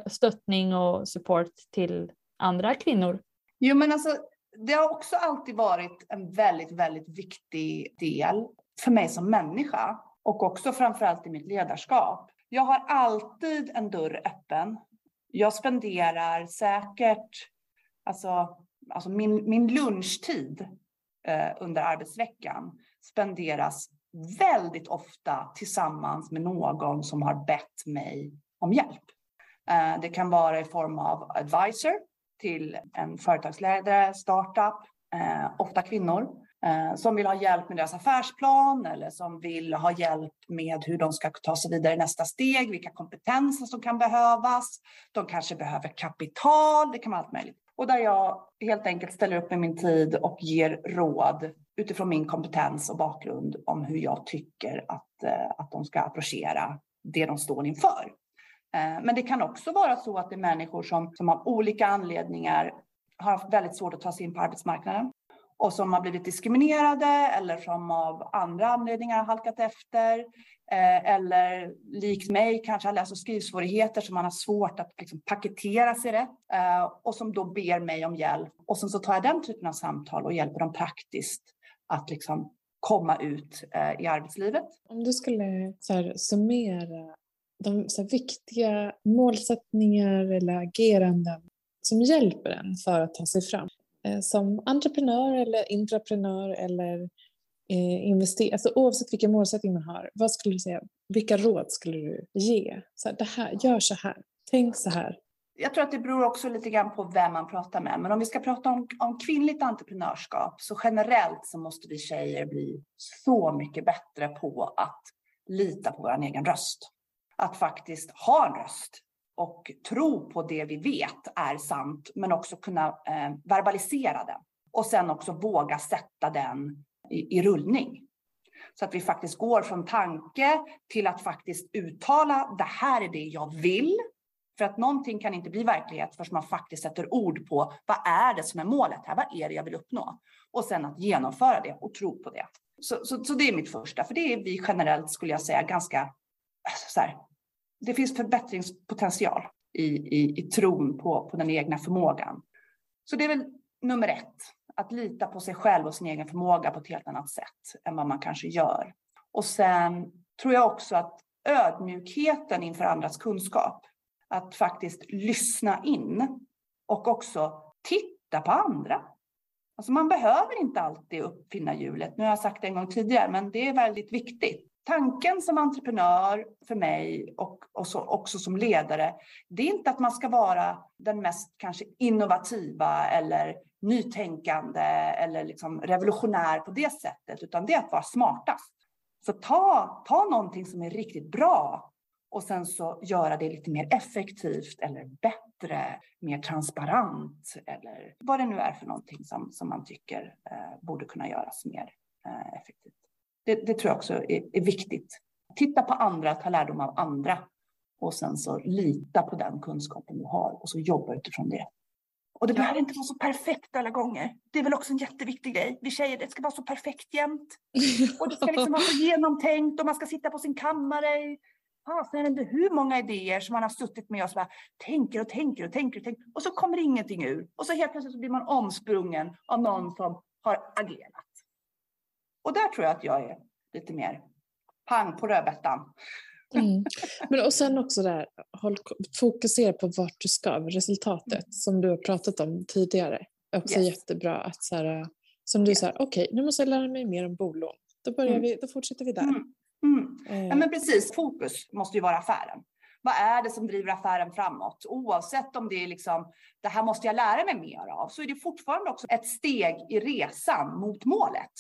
stöttning och support till andra kvinnor? Jo, men alltså, det har också alltid varit en väldigt, väldigt viktig del för mig som människa och också framförallt i mitt ledarskap. Jag har alltid en dörr öppen. Jag spenderar säkert, alltså, alltså min, min lunchtid Eh, under arbetsveckan spenderas väldigt ofta tillsammans med någon som har bett mig om hjälp. Eh, det kan vara i form av advisor till en företagsledare, startup, eh, ofta kvinnor, som vill ha hjälp med deras affärsplan eller som vill ha hjälp med hur de ska ta sig vidare i nästa steg, vilka kompetenser som kan behövas. De kanske behöver kapital, det kan vara allt möjligt. Och där jag helt enkelt ställer upp med min tid och ger råd utifrån min kompetens och bakgrund om hur jag tycker att, eh, att de ska approchera det de står inför. Eh, men det kan också vara så att det är människor som, som av olika anledningar har haft väldigt svårt att ta sig in på arbetsmarknaden och som har blivit diskriminerade eller som av andra anledningar har halkat efter. Eh, eller likt mig kanske har läs och skrivsvårigheter som man har svårt att liksom paketera sig rätt eh, och som då ber mig om hjälp. Och sen så tar jag den typen av samtal och hjälper dem praktiskt att liksom komma ut eh, i arbetslivet. Om du skulle så här, summera de så viktiga målsättningar eller ageranden som hjälper en för att ta sig fram. Eh, som entreprenör eller intraprenör eller eh, investera, alltså oavsett vilken målsättning man har, vad skulle du säga, vilka råd skulle du ge? Så här, det här, gör så här, tänk så här. Jag tror att det beror också lite grann på vem man pratar med. Men om vi ska prata om, om kvinnligt entreprenörskap så generellt så måste vi tjejer bli så mycket bättre på att lita på vår egen röst att faktiskt ha en röst och tro på det vi vet är sant, men också kunna eh, verbalisera den och sen också våga sätta den i, i rullning. Så att vi faktiskt går från tanke till att faktiskt uttala det här är det jag vill. För att någonting kan inte bli verklighet förrän man faktiskt sätter ord på vad är det som är målet här? Vad är det jag vill uppnå? Och sen att genomföra det och tro på det. Så, så, så det är mitt första, för det är vi generellt skulle jag säga ganska så här, det finns förbättringspotential i, i, i tron på, på den egna förmågan. Så det är väl nummer ett, att lita på sig själv och sin egen förmåga på ett helt annat sätt än vad man kanske gör. Och sen tror jag också att ödmjukheten inför andras kunskap, att faktiskt lyssna in och också titta på andra. Alltså man behöver inte alltid uppfinna hjulet. Nu har jag sagt det en gång tidigare, men det är väldigt viktigt tanken som entreprenör för mig och, och så, också som ledare, det är inte att man ska vara den mest kanske innovativa eller nytänkande eller liksom revolutionär på det sättet, utan det är att vara smartast. Så ta, ta någonting som är riktigt bra och sen så göra det lite mer effektivt eller bättre, mer transparent eller vad det nu är för någonting som, som man tycker eh, borde kunna göras mer eh, effektivt. Det, det tror jag också är, är, viktigt. Titta på andra, ta lärdom av andra och sen så lita på den kunskapen du har och så jobba utifrån det. Och det ja. behöver inte vara så perfekt alla gånger. Det är väl också en jätteviktig grej. Vi tjejer, det ska vara så perfekt jämt. (laughs) Och det ska liksom vara så genomtänkt och man ska sitta på sin kammare. Fasen, jag vet inte hur många idéer som man har suttit med och så bara, tänker och tänker och tänker och tänker. Och så kommer ingenting ur. Och så helt plötsligt så blir man omsprungen av någon som har agerat. Och där tror jag att jag är lite mer pang på rödbetan. Mm. (laughs) Men och sen också där, håll, fokusera på vart du ska, resultatet mm. som du har pratat om tidigare. Också yes. jättebra att så här, som du yes. säger, okej okay, nu måste jag lära mig mer om bolån. Då, börjar mm. vi, då fortsätter vi där. Mm. Mm. Eh. Ja, men precis, fokus måste ju vara affären. Vad är det som driver affären framåt? Oavsett om det är liksom, det här måste jag lära mig mer av, så är det fortfarande också ett steg i resan mot målet.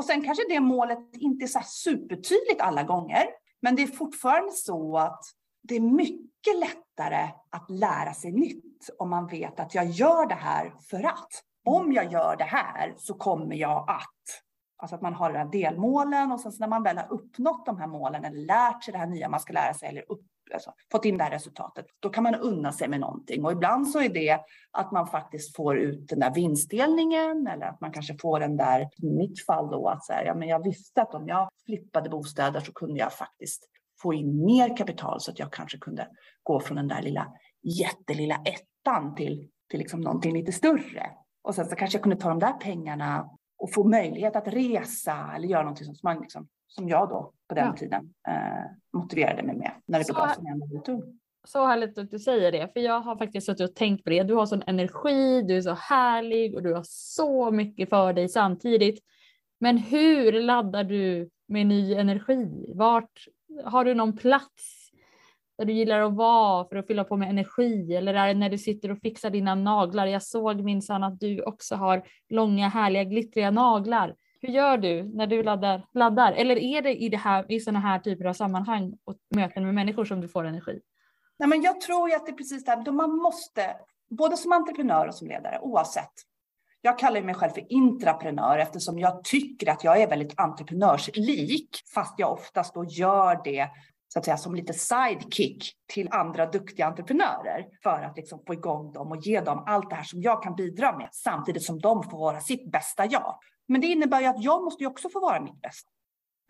Och sen kanske det målet inte är så supertydligt alla gånger, men det är fortfarande så att det är mycket lättare att lära sig nytt om man vet att jag gör det här för att. Om jag gör det här så kommer jag att. Alltså att man har de här delmålen och sen när man väl har uppnått de här målen eller lärt sig det här nya man ska lära sig eller upp, alltså, fått in det här resultatet, då kan man unna sig med någonting. Och ibland så är det att man faktiskt får ut den där vinstdelningen eller att man kanske får den där, i mitt fall då, att så här, ja, men jag visste att om jag flippade bostäder så kunde jag faktiskt få in mer kapital så att jag kanske kunde gå från den där lilla jättelilla ettan till, till liksom någonting lite större. Och sen så kanske jag kunde ta de där pengarna och få möjlighet att resa eller göra någonting som, man liksom, som jag då på den ja. tiden eh, motiverade mig med när det så, begav sig när jag var. Så härligt att du säger det, för jag har faktiskt suttit och tänkt på det. Du har sån energi, du är så härlig och du har så mycket för dig samtidigt. Men hur laddar du med ny energi? Vart har du någon plats där du gillar att vara för att fylla på med energi eller är det när du sitter och fixar dina naglar? Jag såg minsann att du också har långa härliga glittriga naglar. Hur gör du när du laddar? laddar? Eller är det i, det här, i sådana här typer av sammanhang och möten med människor som du får energi? Nej, men jag tror att det är precis det här, man måste, både som entreprenör och som ledare, oavsett. Jag kallar mig själv för intraprenör eftersom jag tycker att jag är väldigt entreprenörslik, fast jag oftast då gör det så att säga, som lite sidekick till andra duktiga entreprenörer för att liksom få igång dem och ge dem allt det här som jag kan bidra med samtidigt som de får vara sitt bästa jag. Men det innebär ju att jag måste ju också få vara mitt bästa.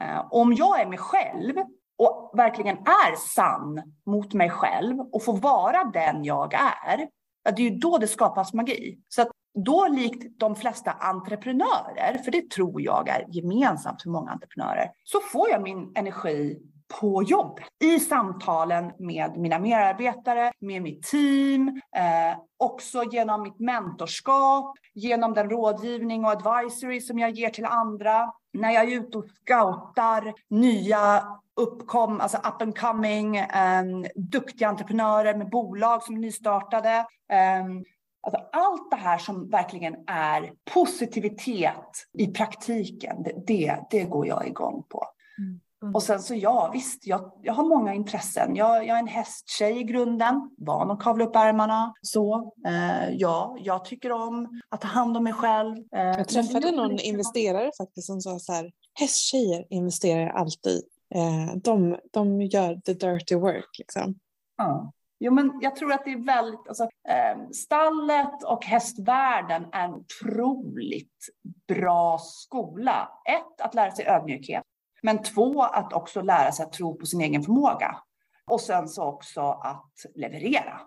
Eh, om jag är mig själv och verkligen är sann mot mig själv och får vara den jag är, det är ju då det skapas magi. Så att då likt de flesta entreprenörer, för det tror jag är gemensamt för många entreprenörer, så får jag min energi på jobb. I samtalen med mina medarbetare, med mitt team, eh, också genom mitt mentorskap, genom den rådgivning och advisory som jag ger till andra. När jag är ute och scoutar nya uppkom, alltså up and coming, eh, duktiga entreprenörer med bolag som är nystartade. Eh, Alltså allt det här som verkligen är positivitet i praktiken, det, det, det går jag igång på. Mm. Mm. Och sen så ja, visst, jag, jag har många intressen. Jag, jag är en hästtjej i grunden, van att kavla upp ärmarna. Så, eh, ja, jag tycker om att ta hand om mig själv. Eh, jag träffade någon investerare faktiskt som sa så här, hästtjejer investerar alltid. Eh, de, de gör the dirty work liksom. Ja. Jo, men jag tror att det är väldigt, alltså, eh, stallet och hästvärlden är en otroligt bra skola. Ett, att lära sig ödmjukhet. Men två, att också lära sig att tro på sin egen förmåga. Och sen så också att leverera.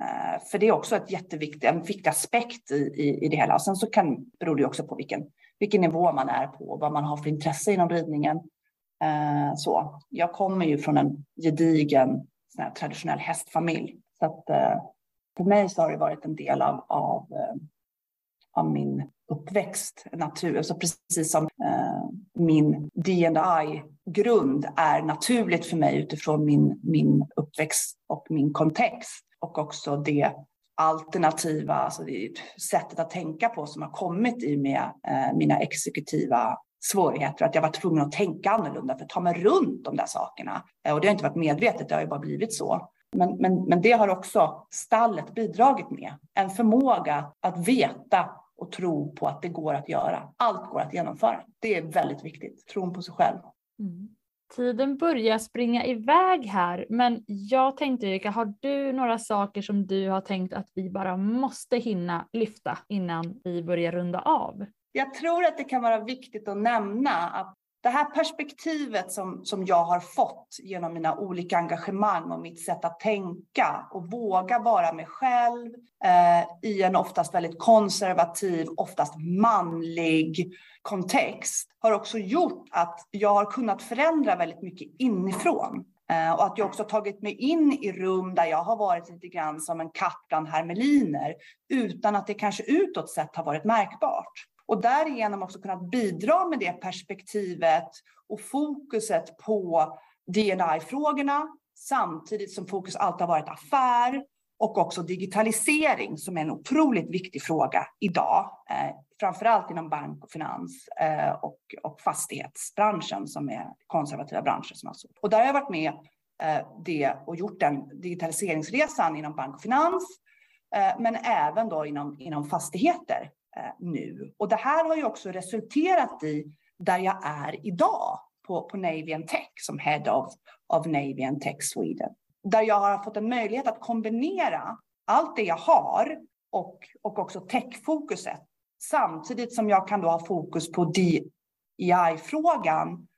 Eh, för det är också ett jätteviktigt, en viktig aspekt i, i, i det hela. Och sen så kan, beror det också på vilken, vilken nivå man är på, vad man har för intresse inom ridningen. Eh, så. Jag kommer ju från en gedigen traditionell hästfamilj. Så att, eh, för mig så har det varit en del av, av, av min uppväxt, natur, alltså precis som eh, min D&I-grund är naturligt för mig utifrån min, min uppväxt och min kontext och också det alternativa alltså det sättet att tänka på som har kommit i med eh, mina exekutiva svårigheter, att jag var tvungen att tänka annorlunda för att ta mig runt de där sakerna. Eh, och det har inte varit medvetet, det har ju bara blivit så. Men, men, men det har också stallet bidragit med. En förmåga att veta och tro på att det går att göra. Allt går att genomföra. Det är väldigt viktigt. Tron på sig själv. Mm. Tiden börjar springa iväg här, men jag tänkte Erika, har du några saker som du har tänkt att vi bara måste hinna lyfta innan vi börjar runda av? Jag tror att det kan vara viktigt att nämna att det här perspektivet som, som jag har fått genom mina olika engagemang och mitt sätt att tänka och våga vara mig själv eh, i en oftast väldigt konservativ, oftast manlig kontext har också gjort att jag har kunnat förändra väldigt mycket inifrån. Eh, och att jag också tagit mig in i rum där jag har varit lite grann som en katt bland hermeliner utan att det kanske utåt sett har varit märkbart och därigenom också kunnat bidra med det perspektivet och fokuset på DNI-frågorna samtidigt som fokus alltid har varit affär och också digitalisering som är en otroligt viktig fråga idag, eh, framförallt inom bank och finans eh, och, och fastighetsbranschen som är konservativa branscher. Som alltså. Och där har jag varit med eh, det och gjort den digitaliseringsresan inom bank och finans, eh, men även då inom, inom fastigheter Eh, nu. Och det här har ju också resulterat i där jag är idag på, på Navy Tech som Head of, of Navy Tech Sweden. Där jag har fått en möjlighet att kombinera allt det jag har och, och också techfokuset. Samtidigt som jag kan då ha fokus på DEI-frågan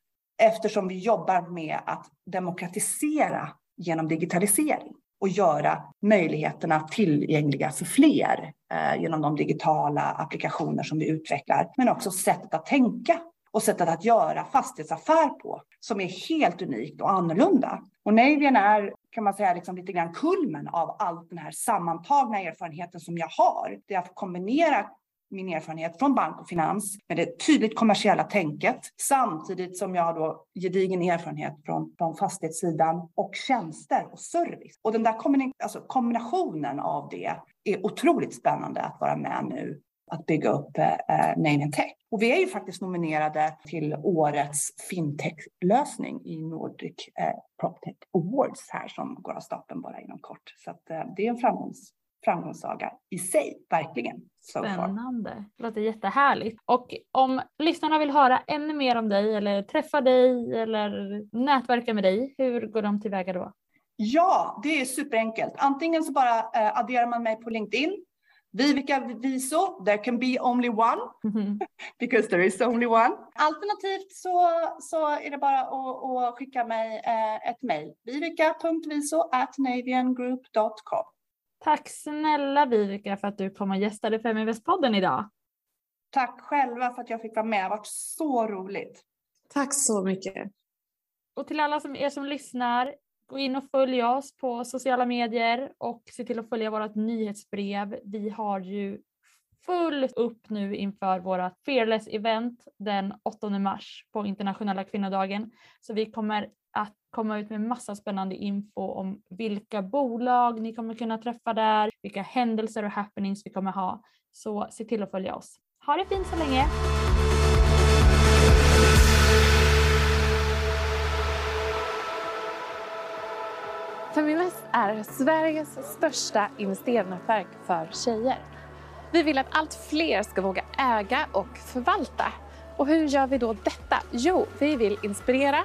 eftersom vi jobbar med att demokratisera genom digitalisering och göra möjligheterna tillgängliga för fler eh, genom de digitala applikationer som vi utvecklar, men också sättet att tänka och sättet att göra fastighetsaffär på som är helt unikt och annorlunda. Och Navian är kan man säga liksom lite grann kulmen av all den här sammantagna erfarenheten som jag har. Det är att kombinera min erfarenhet från bank och finans med det tydligt kommersiella tänket samtidigt som jag har då gedigen erfarenhet från, från fastighetssidan och tjänster och service. Och den där kombin alltså kombinationen av det är otroligt spännande att vara med nu att bygga upp eh, eh Name Tech. Och vi är ju faktiskt nominerade till årets fintech-lösning i Nordic eh, PropTech Awards här som går av stapeln bara inom kort. Så att, eh, det är en framgångs framgångssaga i sig, verkligen. So Spännande. Det låter jättehärligt. Och om lyssnarna vill höra ännu mer om dig eller träffa dig eller nätverka med dig, hur går de tillväga då? Ja, det är superenkelt. Antingen så bara eh, adderar man mig på LinkedIn Vivica Viso, there can be only one, mm-hmm. (laughs) because there is only one. Alternativt så, så är det bara att, att skicka mig eh, ett mejl. Vivica.viso at naviangroup.com. Tack snälla Vivica för att du kom och gästade Feminvest-podden idag. Tack själva för att jag fick vara med. Det har varit så roligt. Tack så mycket. Och till alla som er som lyssnar, Gå in och följ oss på sociala medier och se till att följa vårt nyhetsbrev. Vi har ju fullt upp nu inför våra Fearless event den 8 mars på internationella kvinnodagen. Så vi kommer att komma ut med massa spännande info om vilka bolag ni kommer kunna träffa där, vilka händelser och happenings vi kommer ha. Så se till att följa oss. Ha det fint så länge! Feminvest är Sveriges största investeringsnätverk för tjejer. Vi vill att allt fler ska våga äga och förvalta. Och hur gör vi då detta? Jo, vi vill inspirera,